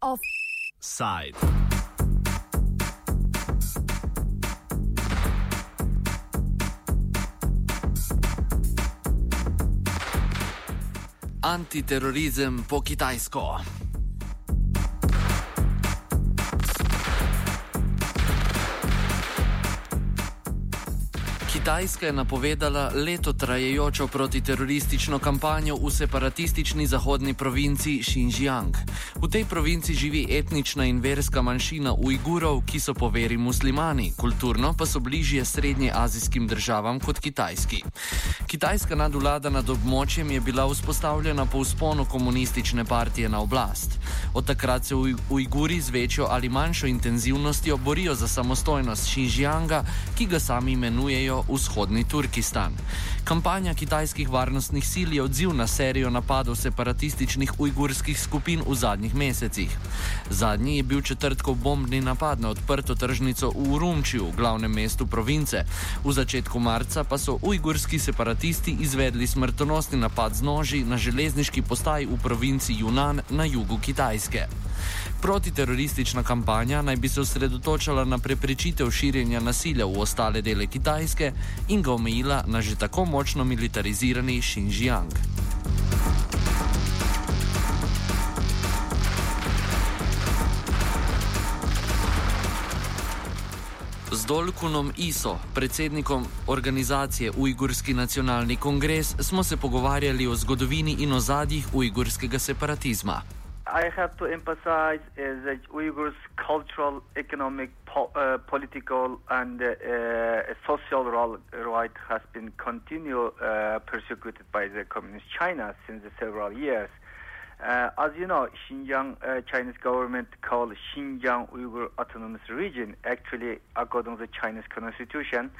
Offside. Antiterorizem po kitajsko. Kitajska je napovedala leto trajajočo protiteroristično kampanjo v separatistični zahodni provinci Xinjiang. V tej provinci živi etnična in verska manjšina Ujgurov, ki so po veri muslimani, kulturno pa so bližje srednjeazijskim državam kot Kitajski. Kitajska nadvlada nad območjem je bila vzpostavljena po vzponu komunistične partije na oblast. Od takrat se Ujguri z večjo ali manjšo intenzivnostjo borijo za samostojnost Xinjianga, ki ga sami imenujejo vzhodni Turkistan. Kampanja kitajskih varnostnih sil je odziv na serijo napadov separatističnih ujgurskih skupin v zadnjih mesecih. Zadnji je bil četrtkov bombni napad na odprto tržnico v Urumčiju, glavnem mestu province. V začetku marca pa so ujgurski separatisti izvedli smrtonosni napad z noži na železniški postaj v provinci Yunan na jugu Kitajske. Protiteroristična kampanja naj bi se osredotočala na preprečitev širjenja nasilja v ostale dele Kitajske in ga omejila na že tako močno militarizirani Xinjiang. Dolkunom Iso, predsednikom organizacije Ujgurski nacionalni kongres, smo se pogovarjali o zgodovini in ozadjih ujgurskega separatizma. I have to emphasize uh, that Uyghurs' cultural, economic, po- uh, political, and uh, social right has been continued uh, persecuted by the Communist China since several years. Uh, as you know, Xinjiang uh, Chinese government called Xinjiang Uyghur Autonomous Region, actually according to the Chinese constitution,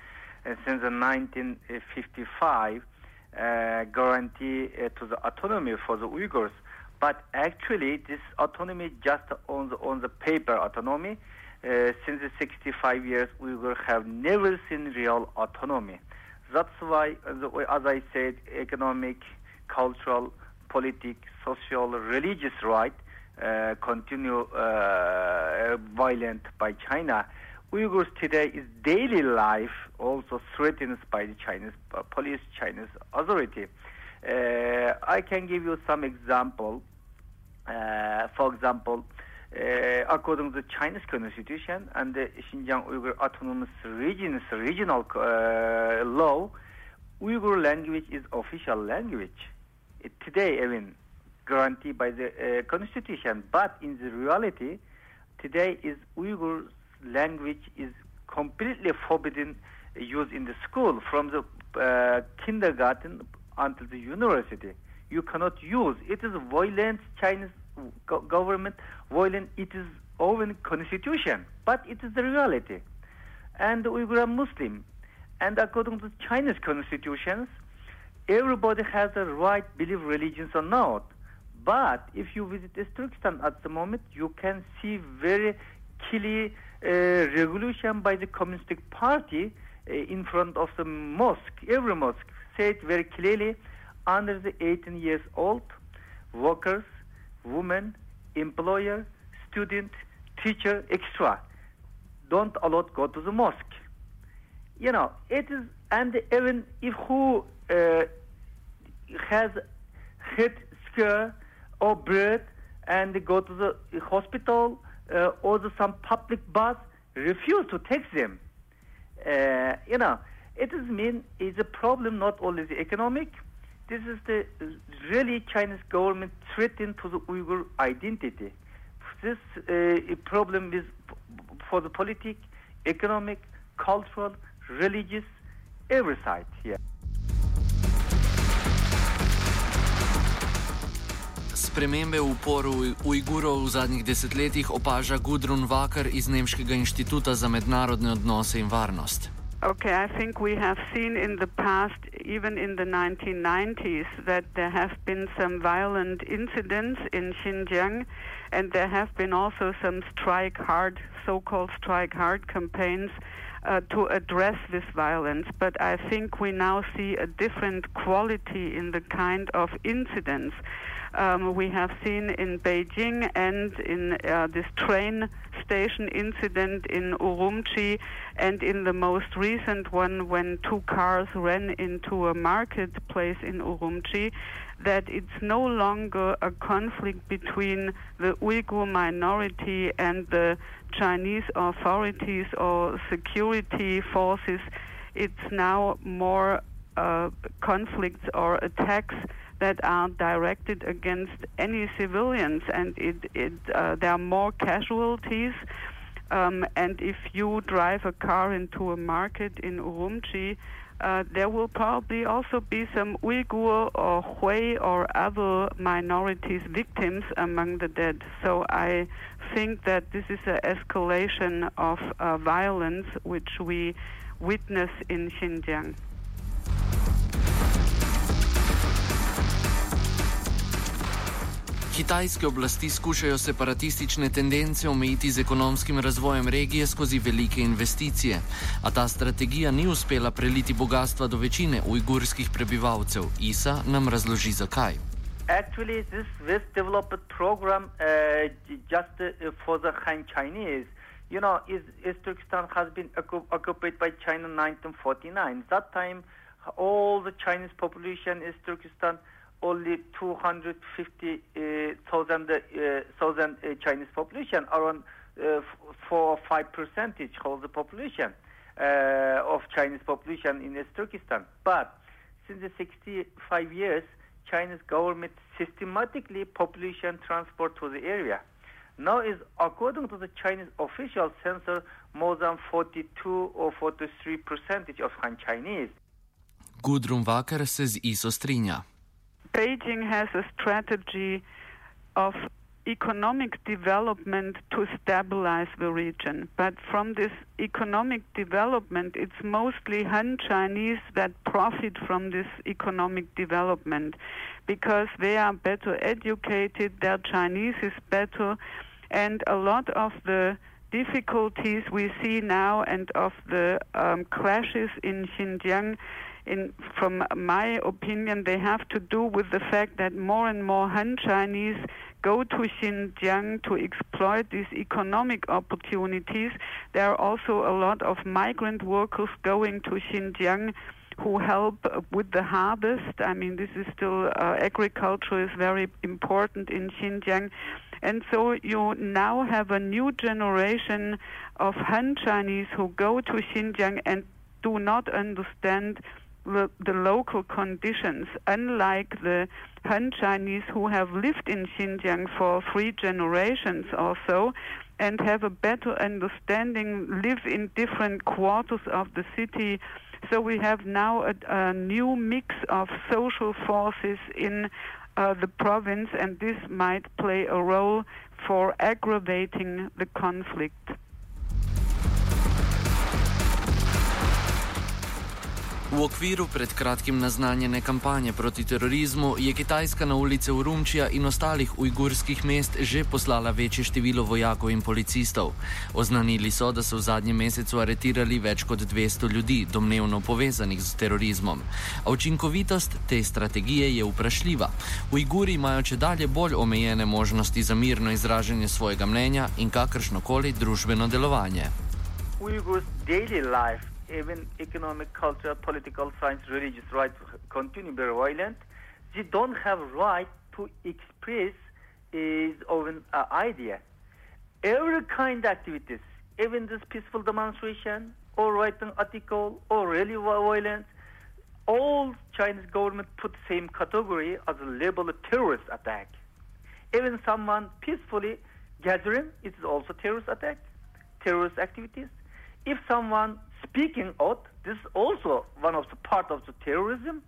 since 1955, guarantee to the autonomy for the Uyghurs. But actually, this autonomy just on the, on the paper autonomy. Uh, since the 65 years, will have never seen real autonomy. That's why, as I said, economic, cultural, political, social, religious right uh, continue uh, violent by China. Uyghurs today is daily life also threatened by the Chinese uh, police, Chinese authority. Uh, I can give you some example. Uh, for example, according to the Chinese constitution and the Xinjiang Uyghur Autonomous Region's regional law, Uyghur language is official language. Today, I mean, guaranteed by the uh, constitution, but in the reality, today is Uyghur language is completely forbidden use in the school from the uh, kindergarten until the university. You cannot use. It is violent Chinese go- government, violent it is own constitution, but it is the reality. And Uyghur are Muslim, and according to Chinese constitutions, everybody has the right to believe religions or not. But if you visit Turkestan at the moment, you can see very clear uh, revolution by the Communist Party uh, in front of the mosque. Every mosque said very clearly, under the 18 years old, workers, women, employer, student, teacher, extra, don't allow go to the mosque. You know, it is, and even if who uh, has head scare or bread and go to the hospital uh, or the, some public bus, refuse to take them. Uh, you know, it is mean is a problem not only the economic. This is the really Chinese government threatened to the Uyghur identity. This uh, problem is for the politic, economic, cultural, religious, every side here. Spremembe v uporu Ujgurov v zadnjih desetletjih opaža Gudrun Vakar iz Nemškega inštituta za mednarodne odnose in varnost. Okay, I think we have seen in the past, even in the 1990s, that there have been some violent incidents in Xinjiang, and there have been also some strike hard, so called strike hard campaigns uh, to address this violence. But I think we now see a different quality in the kind of incidents um, we have seen in Beijing and in uh, this train station incident in Urumqi, and in the most recent one when two cars ran into a marketplace in Urumqi, that it's no longer a conflict between the Uyghur minority and the Chinese authorities or security forces. It's now more uh, conflicts or attacks that are directed against any civilians, and it, it, uh, there are more casualties. Um, and if you drive a car into a market in Urumqi, uh, there will probably also be some Uyghur or Hui or other minorities victims among the dead. So I think that this is an escalation of uh, violence which we witness in Xinjiang. Kitajske oblasti skušajo separatistične tendence omejiti z ekonomskim razvojem regije skozi velike investicije, a ta strategija ni uspela preliti bogatstva do večine ujgurskih prebivalcev. Isa nam razloži zakaj. Actually, this West Development Program, uh, just uh, for the Han Chinese, you know, is, is Turkestan has been occupied by China in 1949. That time, all the Chinese population is Turkestan. Only 250,000 uh, uh, uh, Chinese population, around four or five percentage of the population of Chinese population in East Turkestan. But since the 65 years, Chinese government systematically population transport to the area. Now is according to the Chinese official census, more than 42 or 43 percentage of Han Chinese. Gudrun se z ISO strinja. Beijing has a strategy of economic development to stabilize the region. But from this economic development, it's mostly Han Chinese that profit from this economic development because they are better educated, their Chinese is better, and a lot of the difficulties we see now and of the um, clashes in Xinjiang in, from my opinion, they have to do with the fact that more and more Han Chinese go to Xinjiang to exploit these economic opportunities. There are also a lot of migrant workers going to Xinjiang who help with the harvest. I mean, this is still uh, agriculture is very important in Xinjiang. And so you now have a new generation of Han Chinese who go to Xinjiang and do not understand the, the local conditions, unlike the Han Chinese who have lived in Xinjiang for three generations or so and have a better understanding, live in different quarters of the city. So we have now a, a new mix of social forces in uh, the province, and this might play a role for aggravating the conflict. V okviru pred kratkim naznanjene kampanje proti terorizmu je Kitajska na ulice Urumčija in ostalih ujgurskih mest že poslala večje število vojakov in policistov. Oznanili so, da so v zadnjem mesecu aretirali več kot 200 ljudi, domnevno povezanih z terorizmom. A učinkovitost te strategije je vprašljiva. Ujguri imajo če dalje bolj omejene možnosti za mirno izražanje svojega mnenja in kakršno koli družbeno delovanje. Ujgur's daily life even economic, cultural, political, science, religious rights continue be violent, they don't have right to express his own uh, idea. Every kind of activities, even this peaceful demonstration or writing article or really violence, all Chinese government put same category as a label terrorist attack. Even someone peacefully gathering, it is also terrorist attack, terrorist activities. If someone speaking out, this is also one of the part of the terrorism.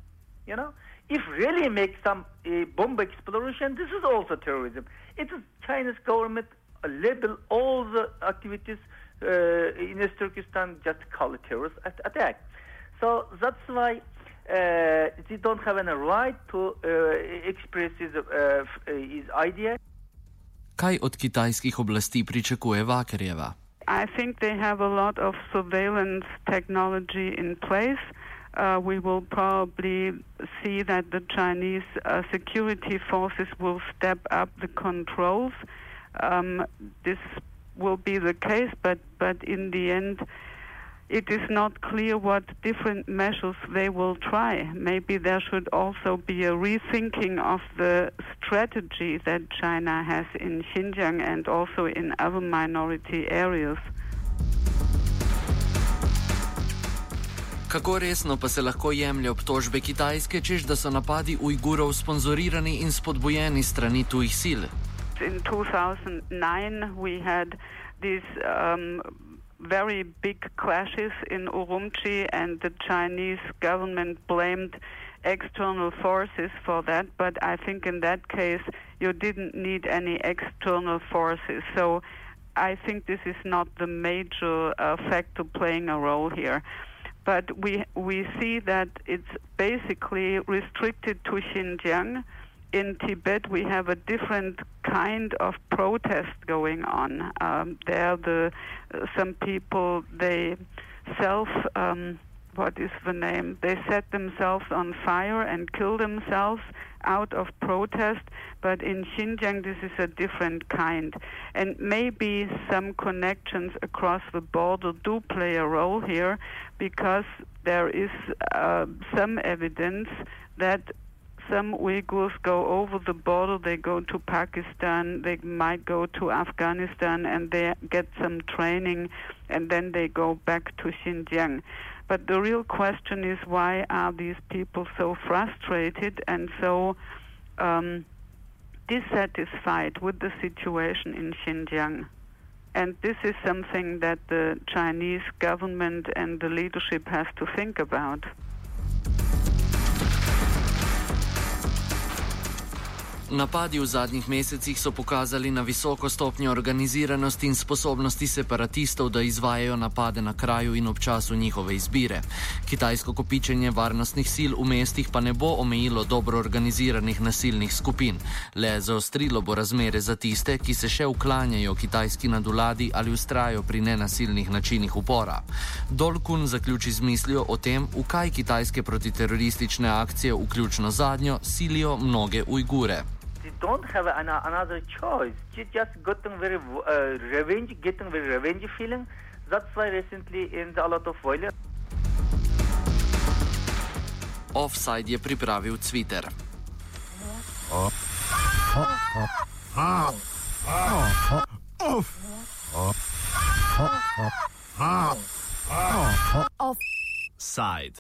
You know, if really make some uh, bomb explosion, this is also terrorism. It is Chinese government label all the activities uh, in East Turkestan just call it terrorist attack. So that's why uh, they don't have any right to uh, express his, uh, his idea. Kaj od kitajskih oblasti pričakuje Vakerjeva? I think they have a lot of surveillance technology in place. Uh, we will probably see that the Chinese uh, security forces will step up the controls. Um, this will be the case, but, but in the end, it is not clear what different measures they will try. Maybe there should also be a rethinking of the strategy that China has in Xinjiang and also in other minority areas. Kako resno pa se lahko jemlje obtožbe Kitajske, čež da so napadi Ujgurov sponzorirani in spodbujeni strani tujih sil? In 2009 we had these um, very big clashes in Urumqi, and the Chinese government blamed external forces for that. But I think in that case, you didn't need any external forces. So I think this is not the major uh, factor playing a role here. But we we see that it's basically restricted to Xinjiang in Tibet, we have a different kind of protest going on. Um, there, the uh, some people they self. Um, what is the name? They set themselves on fire and kill themselves out of protest. But in Xinjiang, this is a different kind. And maybe some connections across the border do play a role here because there is uh, some evidence that some Uyghurs go over the border, they go to Pakistan, they might go to Afghanistan, and they get some training, and then they go back to Xinjiang. But the real question is why are these people so frustrated and so um, dissatisfied with the situation in Xinjiang? And this is something that the Chinese government and the leadership has to think about. Napadi v zadnjih mesecih so pokazali na visoko stopnjo organiziranosti in sposobnosti separatistov, da izvajajo napade na kraju in ob času njihove izbire. Kitajsko kopičenje varnostnih sil v mestih pa ne bo omejilo dobro organiziranih nasilnih skupin, le zaostrilo bo razmere za tiste, ki se še uklanjajo kitajski naduladi ali ustrajajo pri nenasilnih načinih upora. Dolkun zaključi z mislijo o tem, v kaj kitajske protiteroristične akcije, vključno zadnjo, silijo mnoge Ujgure. Don't have an, another choice. She just getting very uh, revenge, getting very revenge feeling. That's why recently in a lot of violence. Offside je pripravil Twitter. Offside.